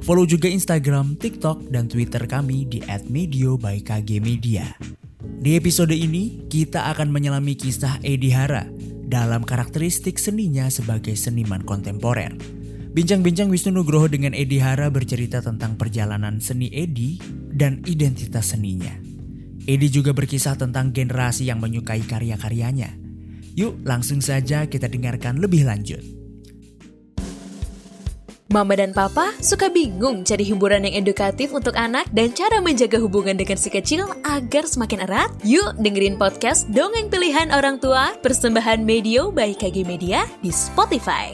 Follow juga Instagram, TikTok, dan Twitter kami di @medio by KG Media. Di episode ini, kita akan menyelami kisah Edi Hara dalam karakteristik seninya sebagai seniman kontemporer. Bincang-bincang Wisnu Nugroho dengan Edi Hara bercerita tentang perjalanan seni Edi dan identitas seninya. Edi juga berkisah tentang generasi yang menyukai karya-karyanya. Yuk langsung saja kita dengarkan lebih lanjut. Mama dan Papa suka bingung cari hiburan yang edukatif untuk anak dan cara menjaga hubungan dengan si kecil agar semakin erat? Yuk dengerin podcast Dongeng Pilihan Orang Tua persembahan Medio by KG Media di Spotify.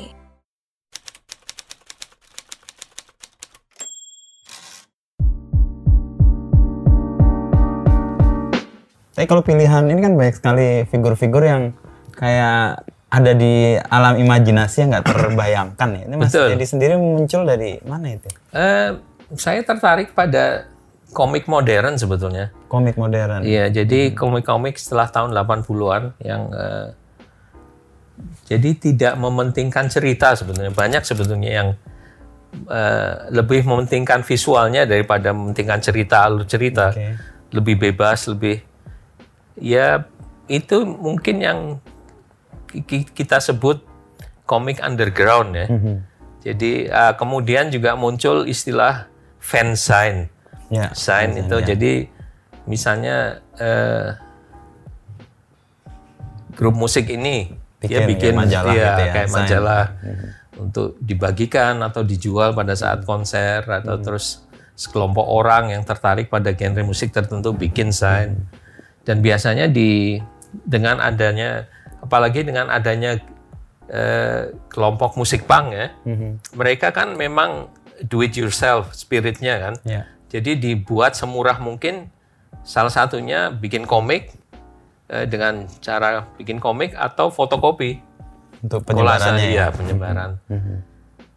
Tapi kalau pilihan ini kan banyak sekali figur-figur yang kayak ada di alam imajinasi yang nggak terbayangkan ya. Ini Mas Betul. Edi sendiri muncul dari mana itu? Eh, saya tertarik pada komik modern sebetulnya. Komik modern. Iya, jadi komik-komik setelah tahun 80-an yang eh, jadi tidak mementingkan cerita sebetulnya. Banyak sebetulnya yang eh, lebih mementingkan visualnya daripada mementingkan cerita alur cerita. Oke. Lebih bebas, lebih ya itu mungkin yang kita sebut komik underground ya. Jadi eh, kemudian juga muncul istilah fansign. Ya. sign itu. ya. Jadi misalnya eh, grup musik ini dia Bikin bikin kayak majalah iya, gitu ya, kayak sign. majalah untuk dibagikan atau dijual pada saat konser atau Hmm. terus sekelompok orang yang tertarik pada genre musik tertentu bikin sign. Dan biasanya di dengan adanya apalagi dengan adanya eh, kelompok musik punk ya, Mhm. mereka kan memang do it yourself spiritnya kan. Ya. Jadi dibuat semurah mungkin. Salah satunya bikin komik eh, dengan cara bikin komik atau fotokopi. Untuk penyebarannya iya, ya. penyebaran.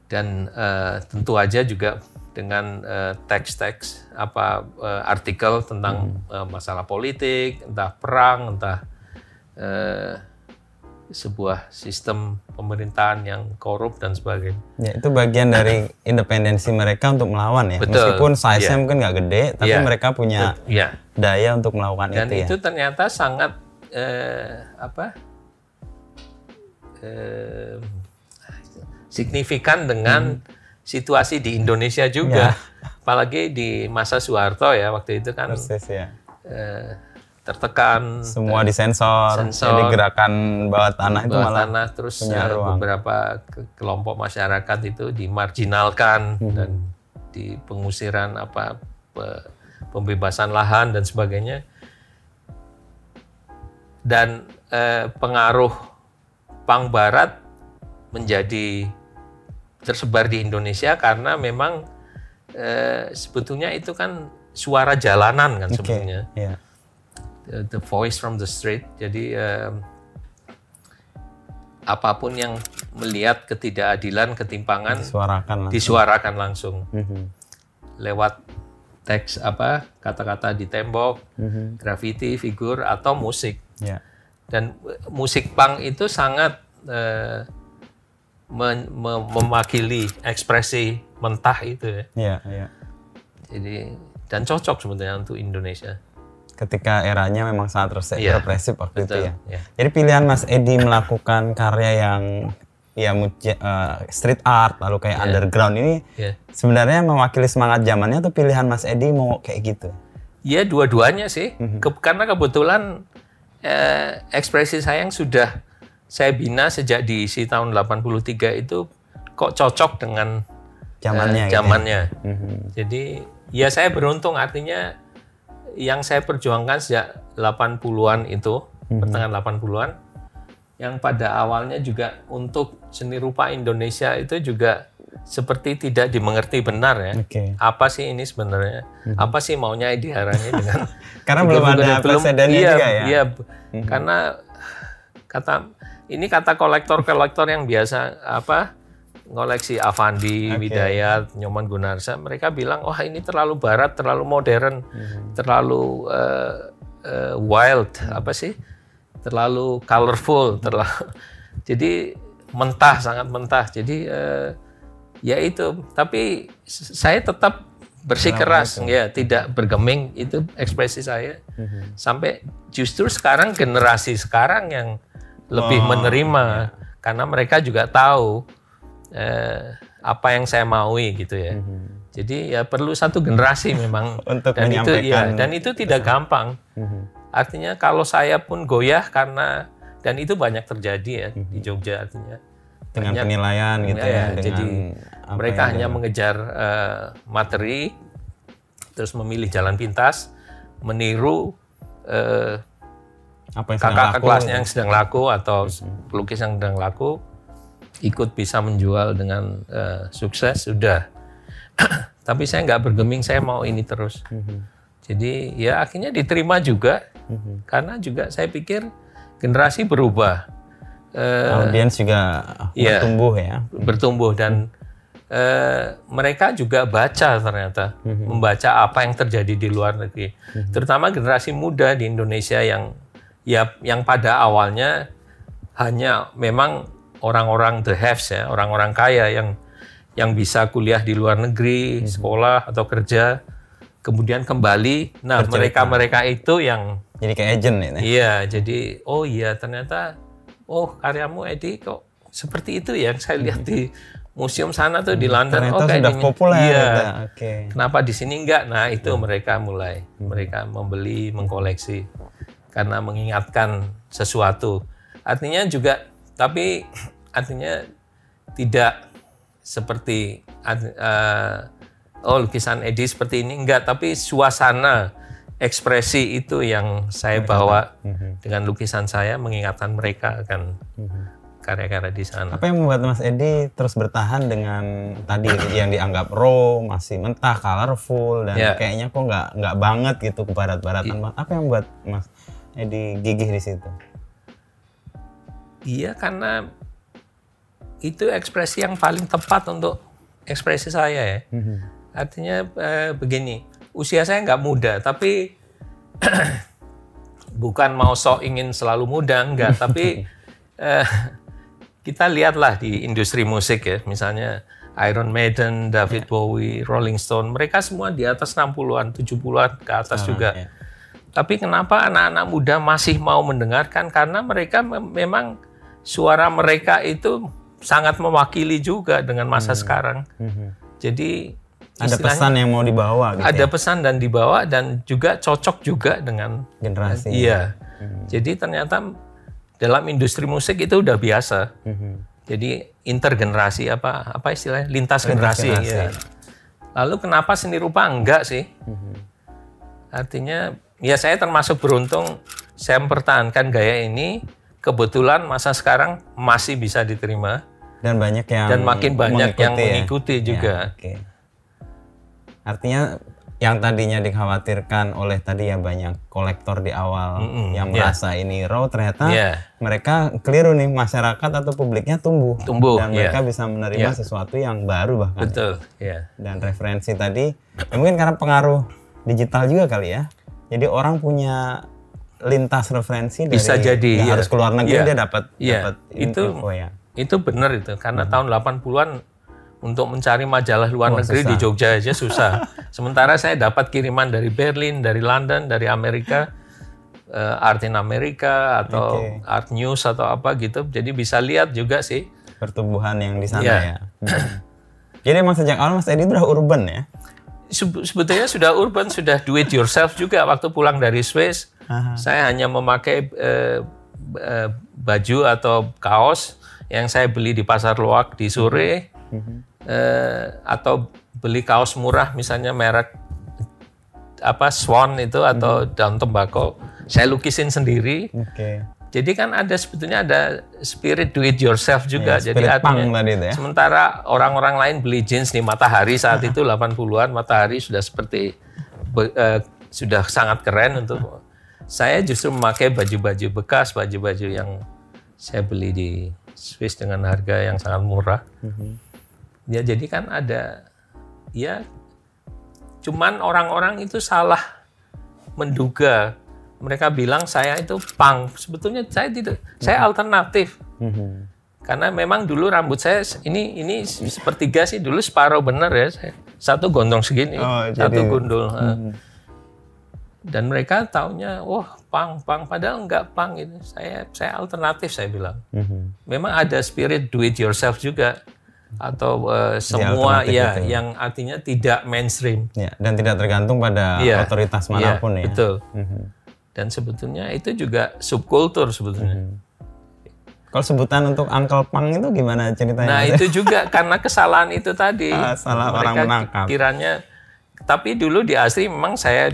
Dan eh, tentu aja juga dengan eh, teks-teks apa eh, artikel tentang eh, masalah politik, entah perang, entah eh, sebuah sistem pemerintahan yang korup dan sebagainya. Ya, itu bagian dari independensi mereka untuk melawan ya. Betul. Meskipun size-nya Iya. mungkin nggak gede, tapi Iya. mereka punya Iya. daya untuk melakukan dan itu, itu ya. ternyata sangat eh, apa eh, signifikan dengan situasi di Indonesia juga apalagi di masa Soeharto ya waktu itu kan Persis ya. eh, tertekan Semua disensor, Sensor. jadi gerakan bawah tanah itu bawah malah tanah terus punya ruang. beberapa ke- kelompok masyarakat itu dimarginalkan Hmm. dan di pengusiran apa pe- pembebasan lahan dan sebagainya dan eh, pengaruh pang barat menjadi tersebar di Indonesia karena memang eh, sebetulnya itu kan suara jalanan kan Oke, sebetulnya ya. The, the voice from the street. Jadi em, apa pun yang melihat ketidakadilan, ketimpangan Disuarakan lah. disuarakan langsung Mhm. lewat teks apa kata-kata di tembok, graffiti, figur atau musik. Ya. Dan eh, musik punk itu sangat eh, men- me- mewakili ekspresi mentah itu ya. Iya, iya. Jadi dan cocok sebetulnya untuk Indonesia. Ketika eranya memang sangat rese- Iya, represif waktu betul, itu ya. iya. Jadi pilihan Mas Edi melakukan karya yang ya eh, street art lalu kayak underground ini Ya. sebenarnya mewakili semangat zamannya atau pilihan Mas Edi mau kayak gitu? Ya dua-duanya sih, Mhm. Ke- karena kebetulan eh, ekspresi saya yang sudah saya bina sejak diisi tahun 83 itu kok cocok dengan Zamannya eh, gitu ya? zamannya. Mhm. Jadi ya saya beruntung artinya yang saya perjuangkan sejak 80-an itu, Mhm. pertengahan 80-an yang pada awalnya juga untuk seni rupa Indonesia itu juga seperti tidak dimengerti benar ya. Oke. Apa sih ini sebenarnya? Apa sih maunya Edi Haranya dengan Karena belum ada bulan. Belum- presidennya iya, juga ya. Iya, karena kata ini kata kolektor-kolektor yang biasa apa ngoleksi Avandi, Oke. Widayat, Nyoman Gunarsa, mereka bilang, wah ini terlalu barat, terlalu modern, Mhm. terlalu eh, eh, wild, apa sih, terlalu colorful, terlalu, jadi mentah, sangat mentah. Jadi eh, ya itu, tapi saya tetap bersikeras, ya tidak bergeming itu ekspresi saya. Mhm. Sampai justru sekarang generasi sekarang yang lebih menerima karena mereka juga tahu eh, apa yang saya maui gitu ya. Jadi ya perlu satu generasi memang Untuk dan itu ya menyampaikan dan itu tidak gampang. Artinya kalau saya pun goyah karena dan itu banyak terjadi ya di Jogja artinya. dengan Banyak- penilaian gitu Ya, ya, dengan jadi mereka hanya ada. mengejar eh, materi, terus memilih jalan pintas, meniru eh, apa yang kakak laku. Mhm. kelasnya yang sedang laku atau pelukis yang sedang laku, ikut bisa menjual dengan eh, sukses sudah. Tapi saya nggak bergeming, saya mau ini terus. Mhm. Jadi ya akhirnya diterima juga, karena juga saya pikir generasi berubah. Audiens juga Iya. bertumbuh ya. bertumbuh dan eh, mereka juga baca ternyata membaca apa yang terjadi di luar negeri terutama generasi muda di Indonesia yang ya yang pada awalnya hanya memang orang-orang the haves ya orang-orang kaya yang yang bisa kuliah di luar negeri sekolah atau kerja kemudian kembali nah mereka-mereka itu yang Jadi kayak agent ini. Iya, jadi oh iya ternyata oh karyamu Edi kok seperti itu ya saya lihat di museum sana tuh di London. Ternyata oh sudah populer. Iya. Oke. Kenapa di sini enggak? Nah itu mereka mulai mereka membeli, mengkoleksi karena mengingatkan sesuatu. Artinya juga tapi artinya tidak seperti eh, oh lukisan Edi seperti ini enggak, tapi suasana ekspresi itu yang saya bawa dengan lukisan saya mengingatkan mereka akan karya-karya di sana. Apa yang membuat Mas Edi terus bertahan dengan tadi yang dianggap raw, masih mentah, colorful dan Ya. kayaknya kok nggak nggak banget gitu ke barat-baratan. Apa yang membuat Mas Edi gigih di situ? Iya karena itu ekspresi yang paling tepat untuk ekspresi saya ya. Artinya eh, begini, usia saya nggak muda, tapi bukan mau sok ingin selalu muda, enggak. tapi eh, kita lihatlah di industri musik ya, misalnya Iron Maiden, David Bowie, Rolling Stone, mereka semua di atas 60-an, 70-an ke atas juga. ya. Tapi kenapa anak-anak muda masih mau mendengarkan? Karena mereka mem- memang suara mereka itu sangat mewakili juga dengan masa sekarang. Jadi Hmm. Ada istilahnya pesan yang mau dibawa gitu ada ya, pesan dan dibawa dan juga cocok juga dengan generasi. iya. Hmm. Jadi ternyata dalam industri musik itu udah biasa. Mhm. Jadi intergenerasi apa apa istilahnya lintas, Lintas generasi. generasi. ya. Lalu kenapa seni rupa enggak sih? Mhm. Artinya ya saya termasuk beruntung saya mempertahankan gaya ini kebetulan masa sekarang masih bisa diterima Dan banyak yang dan makin banyak yang ya? mengikuti juga. Ya, oke. Artinya yang tadinya dikhawatirkan oleh tadi ya banyak kolektor di awal Mm-mm, yang ya. merasa ini raw ternyata Iya. mereka keliru nih masyarakat atau publiknya tumbuh Tumbuh, dan iya. mereka bisa menerima sesuatu yang baru bahkan Betul, ya. dan referensi tadi ya mungkin karena pengaruh digital juga kali ya jadi orang punya lintas referensi dari Bisa jadi, nggak iya. harus keluar negeri Iya. dia dapat Iya, dapat itu info ya Itu benar itu karena Hmm. tahun 80-an untuk mencari majalah luar Oh, negeri susah. di Jogja aja susah. Sementara saya dapat kiriman dari Berlin, dari London, dari Amerika, eh, Art in America atau Oke. Art News atau apa gitu. Jadi bisa lihat juga sih. pertumbuhan yang di sana Iya. ya Hmm. jadi emang sejak awal Mas Edi udah urban ya Sebetulnya sudah urban, sudah do it yourself juga waktu pulang dari Swiss. Saya hanya memakai eh, eh, baju atau kaos yang saya beli di pasar loak di sore eh, atau beli kaos murah misalnya merek apa Swan itu atau daun tembakau. Saya lukisin sendiri. Oke Jadi kan ada sebetulnya ada spirit do it yourself juga. Iya, Jadi artinya tadi itu ya. sementara orang-orang lain beli jeans di Matahari saat itu 80-an Matahari sudah seperti be- eh, sudah sangat keren untuk saya justru memakai baju-baju bekas, baju-baju yang saya beli di Swiss dengan harga yang sangat murah. Ya jadi kan ada ya cuman orang-orang itu salah menduga mereka bilang saya itu punk sebetulnya saya tidak saya alternatif Mhm. karena memang dulu rambut saya ini ini sepertiga sih dulu separuh bener ya saya satu gondrong segini Oh, satu jadi- gundul eh. dan mereka taunya wah pang pang padahal enggak pang ini saya saya alternatif saya bilang Mhm. memang ada spirit do it yourself juga atau eh, semua ya itu. yang artinya tidak mainstream Ya, dan tidak tergantung pada Iya, otoritas iya, mana pun ya. betul Mhm. Dan sebetulnya itu juga subkultur sebetulnya Mhm. Kalau sebutan untuk Uncle Pang itu gimana ceritanya? Nah itu juga karena kesalahan itu tadi. Ah, salah orang menangkap. Kiranya, tapi dulu di asli memang saya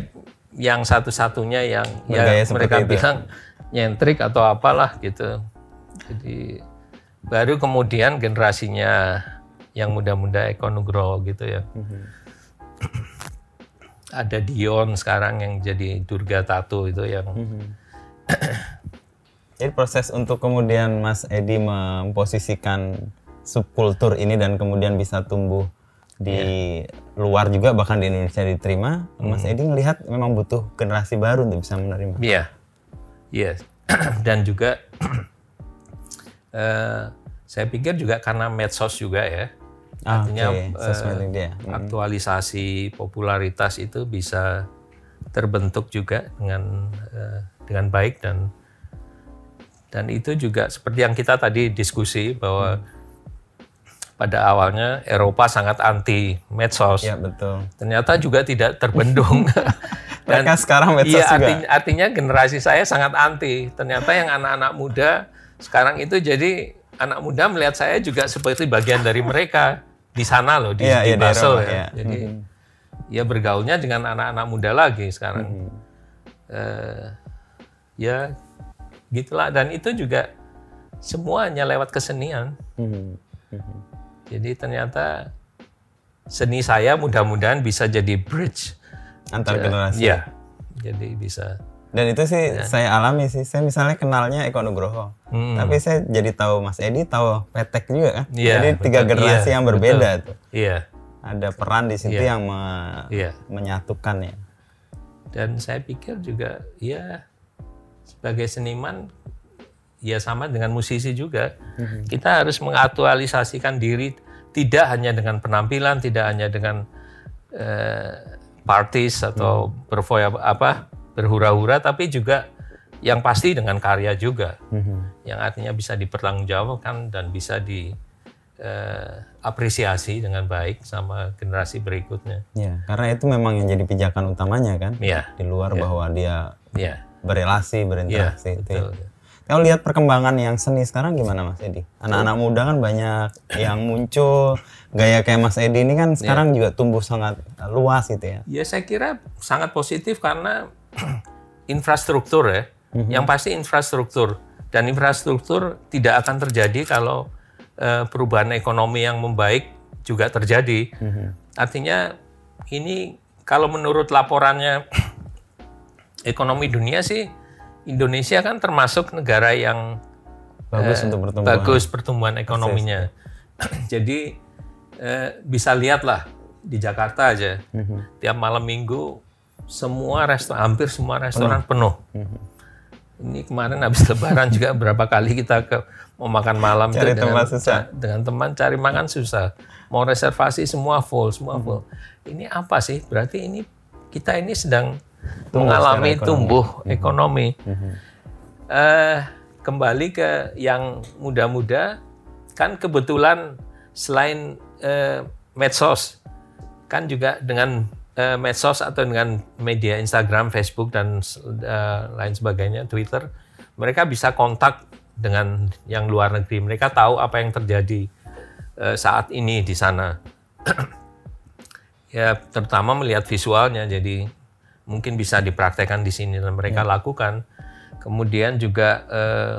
yang satu-satunya yang Bergaya ya mereka itu. bilang nyentrik atau apalah gitu. Jadi baru kemudian generasinya yang muda-muda Eko Nugroho gitu ya. Mhm. Ada Dion sekarang yang jadi Durga Tato itu yang Mhm. Jadi proses untuk kemudian Mas Edi memposisikan subkultur ini dan kemudian bisa tumbuh di Iya. luar juga bahkan di Indonesia diterima, Mas Hmm. Edi melihat memang butuh generasi baru untuk bisa menerima. Iya, iya. Dan juga eh, saya pikir juga karena medsos juga ya. Ah, Artinya oke, eh, sosial media. Hmm. aktualisasi popularitas itu bisa terbentuk juga dengan eh, dengan baik dan dan itu juga seperti yang kita tadi diskusi bahwa pada awalnya Eropa sangat anti medsos Ya betul. ternyata juga tidak terbendung. Mereka sekarang medsos iya, juga. artinya, artinya generasi saya sangat anti. Ternyata yang anak-anak muda sekarang itu jadi anak muda melihat saya juga seperti bagian dari mereka di sana loh di, Iya, di di Basel ya. iya. Jadi ya bergaulnya dengan anak-anak muda lagi sekarang. Mhm. Eh, ya gitulah dan itu juga semuanya lewat kesenian. Mhm. Jadi ternyata seni saya mudah-mudahan bisa jadi bridge Antar generasi. Iya. Jadi bisa. Dan itu sih Ya. saya alami sih. Saya misalnya kenalnya Eko Nugroho. Hmm. Tapi saya jadi tahu Mas Edi, tahu Petek juga kan. Iya, jadi tiga betul. generasi Iya, yang berbeda tuh. Iya, Ada peran di situ Iya. yang me- iya. menyatukan ya. Dan saya pikir juga ya sebagai seniman ya sama dengan musisi juga. Kita harus mengaktualisasikan diri tidak hanya dengan penampilan, tidak hanya dengan eh, parties atau berfoya apa berhura-hura tapi juga yang pasti dengan karya juga. yang artinya bisa dipertanggungjawabkan dan bisa diapresiasi dengan baik sama generasi berikutnya. Ya, karena itu memang yang jadi pijakan utamanya kan. Iya, Di luar bahwa dia iya, berelasi, iya, berinteraksi itu. ya. betul. Kalau lihat perkembangan yang seni sekarang gimana Mas Edi? Anak-anak muda kan banyak yang muncul, gaya kayak Mas Edi ini kan sekarang juga tumbuh sangat luas gitu ya. Ya saya kira sangat positif karena infrastruktur ya. Yang pasti infrastruktur dan infrastruktur tidak akan terjadi kalau eh, perubahan ekonomi yang membaik juga terjadi. Artinya ini kalau menurut laporannya ekonomi dunia sih Indonesia kan termasuk negara yang Bagus eh, untuk pertumbuhan. bagus pertumbuhan ekonominya. Jadi eh, bisa lihatlah di Jakarta aja Mhm. tiap malam minggu semua restoran hampir semua restoran penuh. Mhm. Ini kemarin habis Lebaran juga berapa kali kita ke mau makan malam Cari dengan, tempat susah. dengan teman cari makan susah. Mau reservasi semua full, semua full. Ini apa sih? Berarti ini kita ini sedang Tumbuh mengalami ekonomi. Tumbuh ekonomi. Eh, kembali ke yang muda-muda, kan kebetulan selain eh, medsos, kan juga dengan eh, medsos atau dengan media Instagram, Facebook dan eh, lain sebagainya, Twitter, mereka bisa kontak dengan yang luar negeri. Mereka tahu apa yang terjadi eh, saat ini di sana. ya, terutama melihat visualnya, jadi mungkin bisa dipraktekkan di sini dan mereka lakukan. Kemudian juga eh,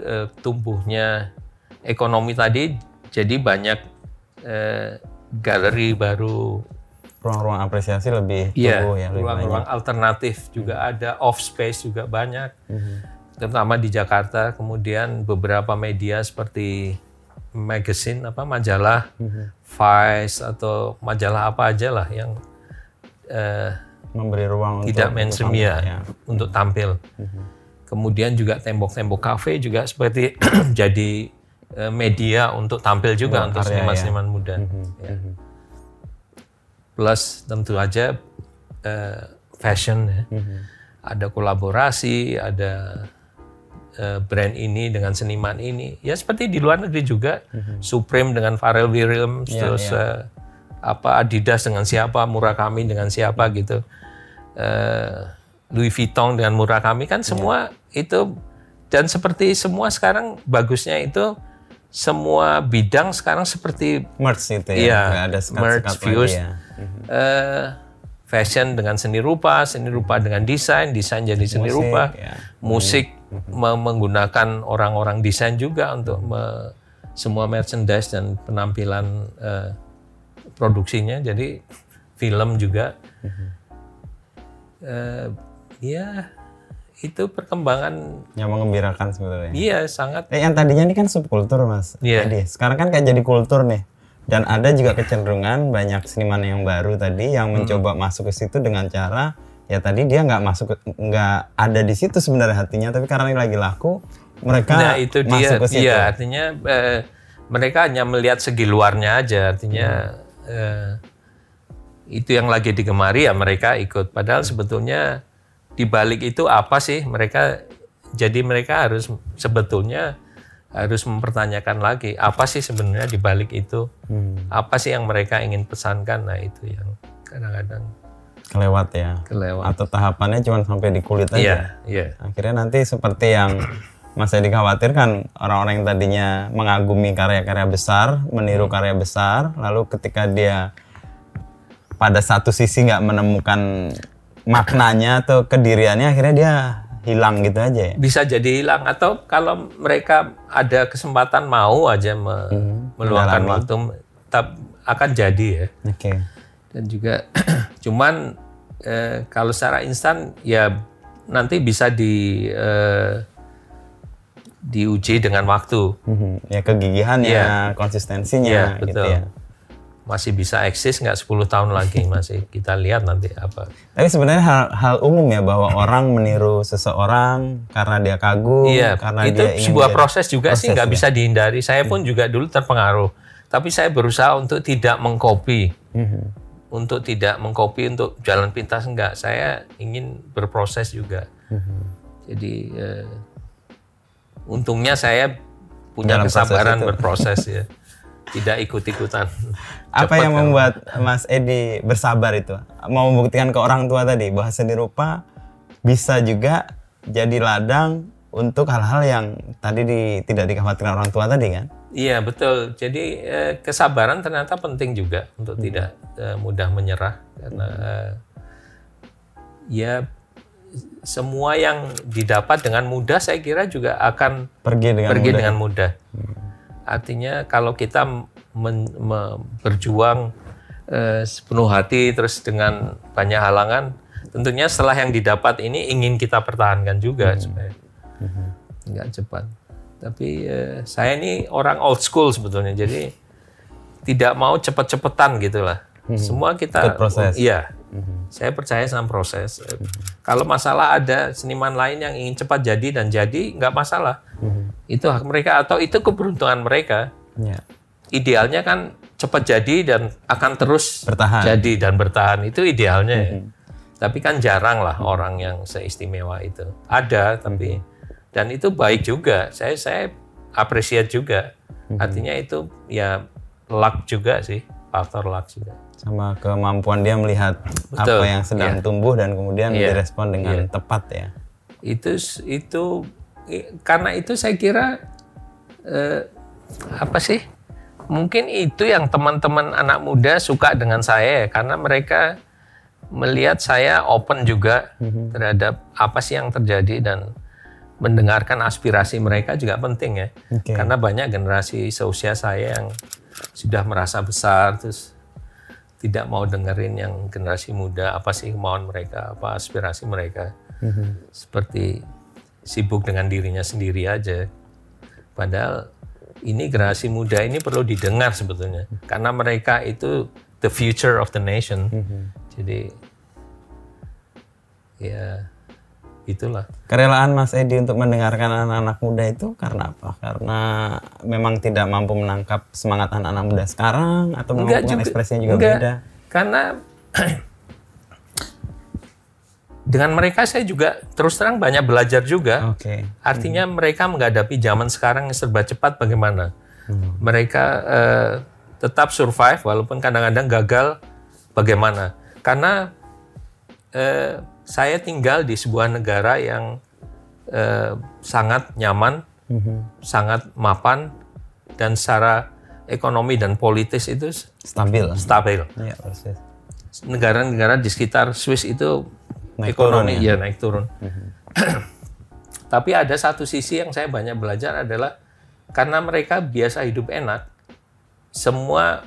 eh, tumbuhnya ekonomi tadi jadi banyak eh, galeri baru Ruang-ruang apresiasi lebih tumbuh ya, ruang-ruang alternatif juga ada, off space juga banyak, terutama di Jakarta. Kemudian beberapa media seperti magazine apa majalah Vice atau majalah apa aja lah yang eh, Memberi ruang tidak untuk mainstream untuk ya, tampil, untuk tampil. Kemudian juga tembok-tembok kafe juga seperti jadi eh, media untuk tampil juga untuk ya. seniman-seniman muda. Ya. Plus tentu aja eh, fashion ya. Ada kolaborasi, ada eh, brand ini dengan seniman ini. Ya seperti di luar negeri juga. Supreme dengan Pharrell Williams, Iya, terus eh, apa Adidas dengan siapa, Murakami dengan siapa gitu. Eh, Louis Vuitton dengan Murakami kan semua itu dan seperti semua sekarang bagusnya itu semua bidang sekarang seperti merch gitu ya. Iya, Nggak ada lagi views, ya. Eh, fashion dengan seni rupa, seni rupa dengan desain, desain jadi seni Musik, rupa, ya. musik me- menggunakan orang-orang desain juga untuk me- semua merchandise dan penampilan eh, produksinya. Jadi film juga, Eh, ya itu perkembangan, Yang mengembirakan sebetulnya. iya sangat, Eh, yang tadinya ini kan subkultur mas. Iya. Tadi. Sekarang kan kayak jadi kultur nih. Dan ada juga kecenderungan banyak seniman yang baru tadi yang Hmm. mencoba masuk ke situ dengan cara ya tadi dia nggak masuk nggak ada di situ sebenarnya hatinya tapi karena ini lagi laku mereka Nah itu dia, masuk ke situ. iya artinya eh, mereka hanya melihat segi luarnya aja, artinya eh, itu yang lagi digemari ya mereka ikut. Padahal sebetulnya di balik itu apa sih mereka? Jadi mereka harus sebetulnya harus mempertanyakan lagi apa sih sebenarnya di balik itu, apa sih yang mereka ingin pesankan? Nah itu yang kadang-kadang kelewat ya. kelewat. Atau tahapannya cuma sampai di kulit aja. Iya, iya. Akhirnya nanti seperti yang Mas Edi khawatirkan orang-orang yang tadinya mengagumi karya-karya besar, meniru Hmm. karya besar, lalu ketika dia pada satu sisi nggak menemukan maknanya atau kediriannya, akhirnya dia hilang gitu aja ya. bisa jadi hilang atau kalau mereka ada kesempatan mau aja me- meluangkan mendalami. waktu tetap akan jadi ya Oke. dan juga cuman eh, kalau secara instan ya nanti bisa di eh, diuji dengan waktu Mhm. Ya kegigihannya, Iya. konsistensinya Iya, gitu betul. ya. Masih bisa eksis nggak 10 tahun lagi masih kita lihat nanti apa Tapi sebenarnya hal, hal umum ya bahwa orang meniru seseorang karena dia kagum, Iya, karena itu dia ingin sebuah proses juga sih proses nggak ya. bisa dihindari. Saya pun juga dulu terpengaruh, tapi saya berusaha untuk tidak mengcopy, Mhm. untuk tidak mengcopy untuk jalan pintas enggak. Saya ingin berproses juga. Mhm. Jadi eh, untungnya saya punya Dalam kesabaran berproses ya, tidak ikut-ikutan. Apa Cepat yang kan. membuat Mas Edi bersabar itu? Mau membuktikan ke orang tua tadi bahwa seni rupa bisa juga jadi ladang untuk hal-hal yang tadi di, tidak dikhawatirkan orang tua tadi kan? Iya betul. Jadi eh, kesabaran ternyata penting juga untuk tidak eh, mudah menyerah karena eh, ya semua yang didapat dengan mudah saya kira juga akan Pergi dengan pergi mudah. dengan mudah. Artinya kalau kita men- me- berjuang eh, sepenuh hati terus dengan banyak halangan, tentunya setelah yang didapat ini ingin kita pertahankan juga supaya nggak cepat. Tapi eh, saya ini orang old school sebetulnya, jadi tidak mau cepet-cepetan gitulah. Semua kita, Ikut proses. iya. Saya percaya sama proses. Eh, Kalau masalah ada seniman lain yang ingin cepat jadi dan jadi, nggak masalah. Itu hak mereka atau itu keberuntungan mereka. Ya. Idealnya kan cepat jadi dan akan terus Bertahan. jadi dan bertahan. Itu idealnya. ya. Tapi kan jarang lah orang yang seistimewa itu. Ada tapi dan itu baik juga. Saya saya appreciate juga. Artinya itu ya luck juga sih, faktor luck juga. Sama kemampuan dia melihat Betul, apa yang sedang iya. tumbuh dan kemudian Iya, direspon dengan iya. tepat ya. itu itu karena itu saya kira eh, apa sih mungkin itu yang teman-teman anak muda suka dengan saya ya, karena mereka melihat saya open juga Mhm. terhadap apa sih yang terjadi dan mendengarkan aspirasi mereka juga penting ya. Oke. Karena banyak generasi seusia saya yang sudah merasa besar terus tidak mau dengerin yang generasi muda apa sih kemauan mereka, apa aspirasi mereka. Mhm. Seperti sibuk dengan dirinya sendiri aja. Padahal ini generasi muda ini perlu didengar sebetulnya karena mereka itu the future of the nation. Jadi ya itulah. Kerelaan Mas Edi untuk mendengarkan anak-anak muda itu karena apa? Karena memang tidak mampu menangkap semangat anak-anak muda sekarang atau Enggak juga. ekspresinya juga Enggak. beda? Karena dengan mereka saya juga terus terang banyak belajar juga. Oke. Artinya mereka menghadapi zaman sekarang yang serba cepat bagaimana? Mereka eh, tetap survive walaupun kadang-kadang gagal bagaimana? Karena eh, saya tinggal di sebuah negara yang eh, sangat nyaman, sangat mapan dan secara ekonomi dan politis itu Stabil. stabil. Persis. Negara-negara di sekitar Swiss itu Naik ekonomi turun ya naik turun. Tapi ada satu sisi yang saya banyak belajar adalah karena mereka biasa hidup enak, semua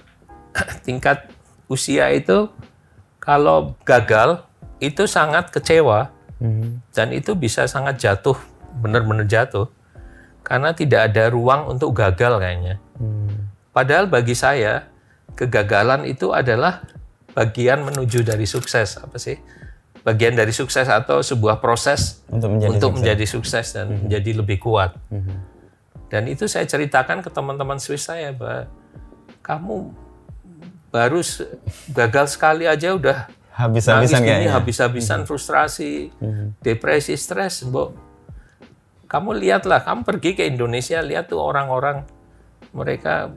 tingkat usia itu kalau gagal itu sangat kecewa dan itu bisa sangat jatuh, benar-benar jatuh karena tidak ada ruang untuk gagal kayaknya. Padahal bagi saya kegagalan itu adalah bagian menuju dari sukses apa sih? Bagian dari sukses atau sebuah proses Untuk menjadi untuk sukses. menjadi sukses dan menjadi lebih kuat. Dan itu saya ceritakan ke teman-teman Swiss saya bahwa kamu baru gagal sekali aja udah Habis-habisan nangis gini, kayaknya. habis-habisan frustrasi, depresi, stres, Mbok. Kamu lihatlah, kamu pergi ke Indonesia, lihat tuh orang-orang mereka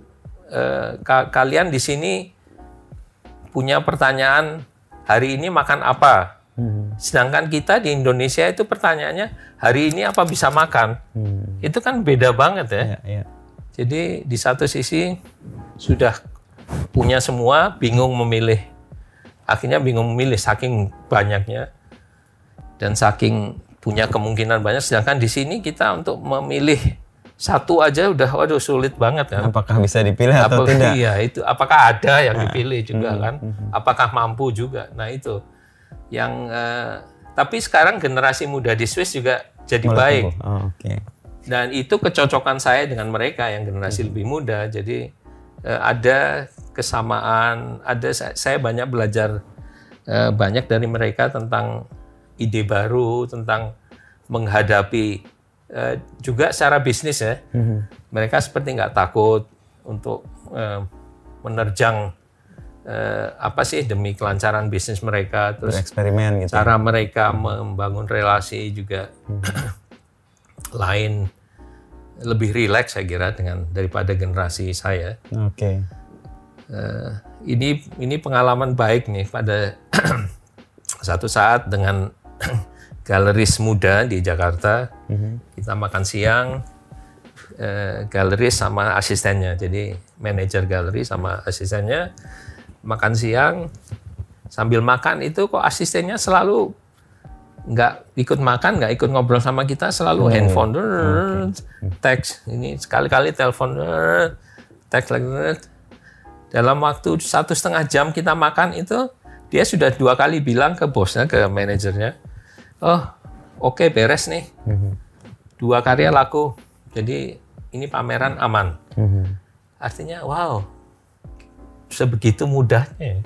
eh, ka- kalian di sini punya pertanyaan hari ini makan apa? Sedangkan kita di Indonesia itu pertanyaannya hari ini apa bisa makan? Itu kan beda banget ya. Iya, iya. Jadi di satu sisi sudah punya semua, bingung memilih. Akhirnya bingung memilih saking banyaknya dan saking punya kemungkinan banyak. Sedangkan di sini kita untuk memilih satu aja udah waduh sulit banget kan. Apakah bisa dipilih atau Apakah- tidak? Iya itu apakah ada yang dipilih juga kan? Apakah mampu juga? Nah itu yang eh, tapi sekarang generasi muda di Swiss juga jadi Mulai baik tumbuh. Oh, Oke. dan itu kecocokan saya dengan mereka yang generasi lebih muda jadi eh, ada kesamaan ada sa- saya banyak belajar eh, banyak dari mereka tentang ide baru tentang menghadapi eh, juga secara bisnis ya mereka seperti nggak takut untuk eh, menerjang eh, apa sih demi kelancaran bisnis mereka terus Bereksperimen gitu. cara mereka membangun relasi juga lain lebih rileks saya kira dengan daripada generasi saya. Oke. Eh, ini ini pengalaman baik nih pada satu saat dengan galeris muda di Jakarta. Kita makan siang eh, galeris sama asistennya. Jadi manajer galeri sama asistennya. Makan siang sambil makan itu kok asistennya selalu nggak ikut makan, nggak ikut ngobrol sama kita, selalu handphone, teks, ini sekali-kali telepon, teks lagi. Dalam waktu satu setengah jam kita makan itu, dia sudah dua kali bilang ke bosnya, ke manajernya, oh oke beres nih, dua karya laku, jadi ini pameran aman. Artinya wow, sebegitu mudahnya.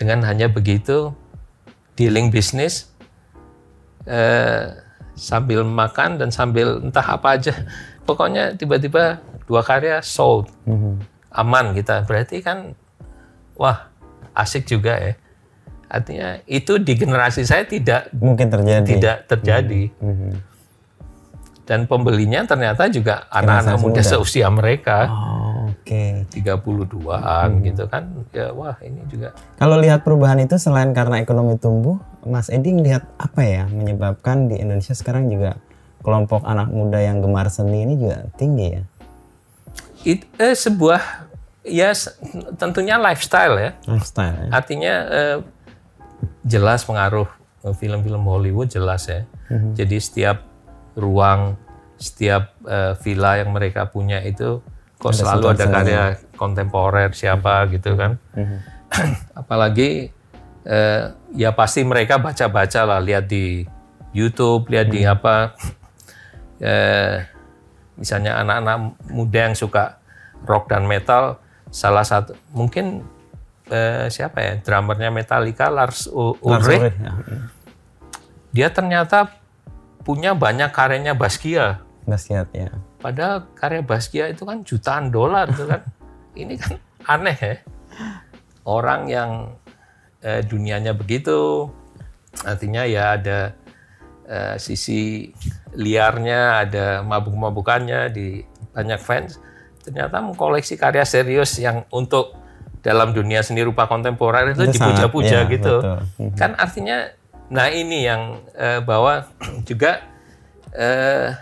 Dengan hanya begitu, dealing bisnis, eh, sambil makan dan sambil entah apa aja. Pokoknya tiba-tiba dua karya sold. Aman kita. Berarti kan wah asik juga ya. Artinya itu di generasi saya tidak Mungkin terjadi. tidak terjadi. Dan pembelinya ternyata juga anak-anak muda muda. seusia mereka. Oh, Oke. 32-an gitu kan. Ya wah ini juga Kalau lihat perubahan itu selain karena ekonomi tumbuh, Mas Edi lihat apa ya menyebabkan di Indonesia sekarang juga kelompok anak muda yang gemar seni ini juga tinggi ya? It, eh, sebuah ya tentunya lifestyle ya. Lifestyle ya? Artinya eh, jelas pengaruh eh, film-film Hollywood jelas ya. Jadi setiap ruang, setiap eh, villa yang mereka punya itu kok selalu ada karya kontemporer siapa gitu kan. Apalagi eh, ya pasti mereka baca-baca lah, lihat di YouTube, lihat di apa, eh, misalnya anak-anak muda yang suka rock dan metal, salah satu mungkin eh, siapa ya, drummernya Metallica Lars Ulrich, ya. dia ternyata punya banyak karyanya Basquiat. Basquiat ya. Padahal karya Basquiat itu kan jutaan dolar itu kan. Ini kan aneh ya. Orang yang eh, dunianya begitu, artinya ya ada eh, sisi liarnya, ada mabuk-mabukannya di banyak fans. Ternyata mengkoleksi karya serius yang untuk dalam dunia seni rupa kontemporer itu, Itu sangat, dipuja-puja ya, gitu. betul. Mhm. Kan artinya, nah ini yang eh, bahwa juga eh,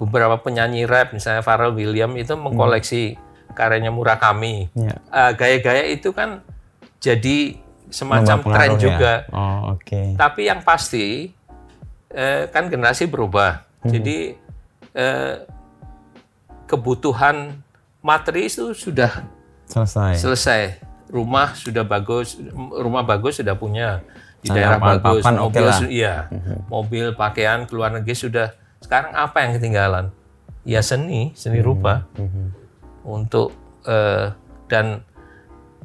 beberapa penyanyi rap misalnya Pharrell Williams itu mengkoleksi karyanya Murakami. Ya. Eh, gaya-gaya itu kan jadi semacam tren ya. juga. Oh, oke. Tapi yang pasti eh, kan generasi berubah. Mhm. Jadi eh, kebutuhan materi itu sudah Selesai. selesai. Rumah sudah bagus, rumah bagus sudah punya di Ada daerah bagus, oke mobil lah. Su- iya, mobil, pakaian keluar negeri sudah. Sekarang apa yang ketinggalan? Ya seni, seni Mhm. rupa untuk eh, dan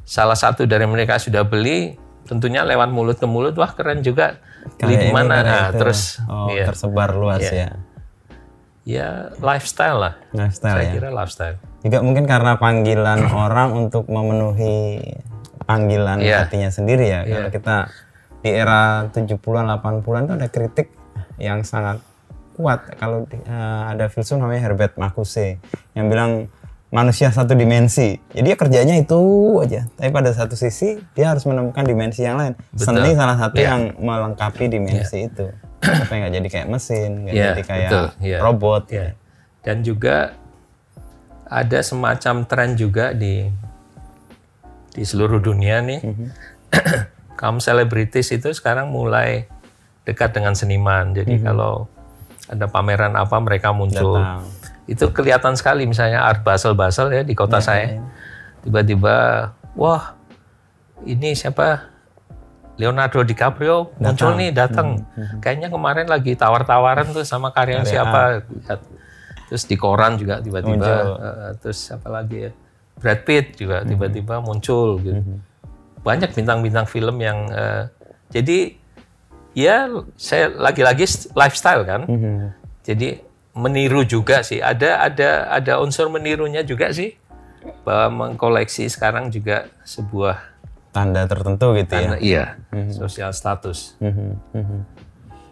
salah satu dari mereka sudah beli, tentunya lewat mulut ke mulut, wah keren juga. Kayak mana? Nah, terus oh, iya. tersebar luas Iya. ya. ya lifestyle lah. Lifestyle Saya ya. kira lifestyle. Juga mungkin karena panggilan orang untuk memenuhi panggilan Iya. hatinya sendiri ya. Iya. Kalau kita di era 70-an, 80-an itu ada kritik yang sangat kuat. Kalau eh, ada filsuf namanya Herbert Marcuse yang bilang manusia satu dimensi. Jadi dia kerjanya itu aja. Tapi pada satu sisi dia harus menemukan dimensi yang lain. Betul. Seni salah satu Iya. yang melengkapi dimensi itu. Supaya nggak jadi kayak mesin, nggak Iya, jadi kayak betul, iya. robot. Ya. Dan juga ada semacam tren juga di di seluruh dunia nih. Kaum selebritis itu sekarang mulai dekat dengan seniman. Jadi kalau ada pameran apa mereka muncul. Datang. Itu kelihatan sekali misalnya Art Basel Basel ya di kota saya. Tiba-tiba wah ini siapa Leonardo DiCaprio muncul nih datang. Kayaknya kemarin lagi tawar-tawaran tuh sama karya siapa. Lihat. Terus di koran juga tiba-tiba. Eh, terus apa lagi ya? Brad Pitt juga tiba-tiba muncul gitu. Banyak bintang-bintang film yang eh, jadi ya saya lagi-lagi lifestyle kan. Mhm. Jadi meniru juga sih. Ada ada ada unsur menirunya juga sih. Bahwa mengkoleksi sekarang juga sebuah Tanda tertentu gitu ya. karena iya sosial status. Mhm, mhm.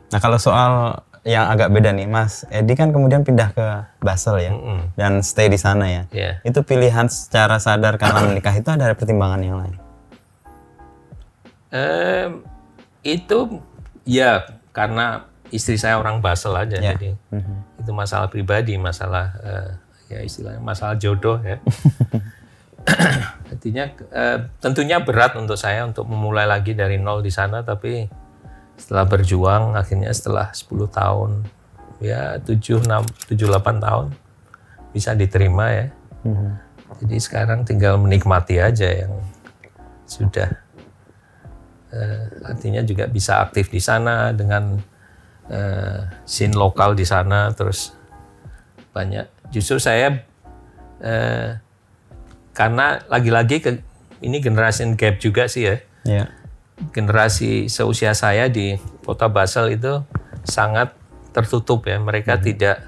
Nah kalau soal yang agak beda nih, Mas Edi kan kemudian pindah ke Basel ya, Mm-mm. dan stay di sana ya. Iya. Itu pilihan secara sadar karena menikah itu ada pertimbangan yang lain. Em, itu ya karena istri saya orang Basel aja Ya. jadi itu masalah pribadi masalah eh, ya istilahnya masalah jodoh ya. Artinya eh, tentunya berat untuk saya untuk memulai lagi dari nol di sana tapi setelah berjuang akhirnya setelah 10 tahun ya 7 6 7 8 tahun bisa diterima ya. Jadi sekarang tinggal menikmati aja yang sudah Eh, artinya juga bisa aktif di sana dengan eh, scene lokal di sana terus banyak. Justru saya eh, karena lagi-lagi ke ini generasi gap juga sih ya. Ya. generasi seusia saya di kota Basel itu sangat tertutup ya. Mereka tidak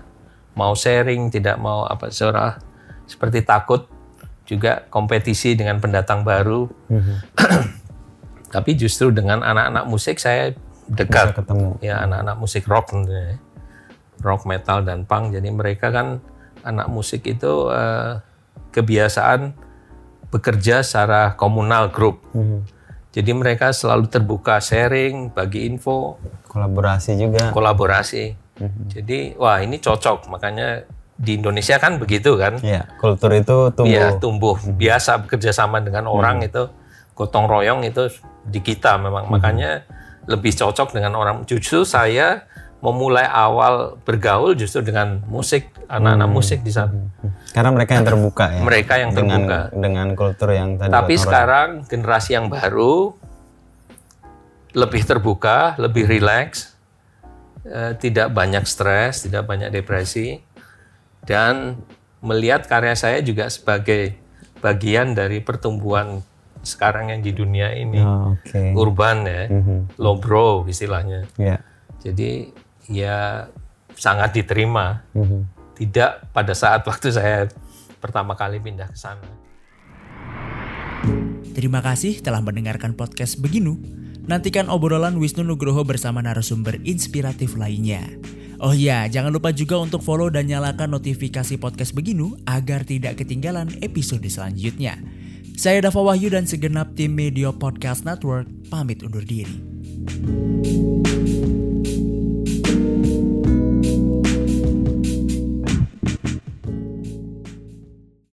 mau sharing tidak mau apa seorang seperti takut juga kompetisi dengan pendatang baru. Tapi justru dengan anak-anak musik saya dekat. Bisa ketemu. ya anak-anak musik rock tentunya ya. rock metal dan punk. Jadi mereka kan anak musik itu eh, kebiasaan bekerja secara komunal grup. Mhm. jadi mereka selalu terbuka sharing bagi info. Kolaborasi juga. kolaborasi. Jadi wah ini cocok. Makanya di Indonesia kan begitu kan? Ya, kultur itu tumbuh. Iya tumbuh. Biasa bekerja sama dengan orang itu gotong royong itu di kita memang. Makanya lebih cocok dengan orang justru saya memulai awal bergaul justru dengan musik anak-anak musik di sana. Karena mereka yang terbuka ya. mereka yang dengan terbuka. dengan kultur yang tadi. tapi sekarang generasi yang baru lebih terbuka lebih rileks eh, tidak banyak stres tidak banyak depresi. Dan melihat karya saya juga sebagai bagian dari pertumbuhan sekarang yang di dunia ini. Oh, Oke. urban ya Mhm. lowbrow istilahnya Ya. jadi ya sangat diterima Mhm. tidak pada saat waktu saya pertama kali pindah ke sana Terima kasih telah mendengarkan podcast Beginu. Nantikan obrolan Wisnu Nugroho bersama narasumber inspiratif lainnya. Oh iya, jangan lupa juga untuk follow dan nyalakan notifikasi podcast Beginu agar tidak ketinggalan episode selanjutnya. Saya Dava Wahyu dan segenap tim Media Podcast Network pamit undur diri.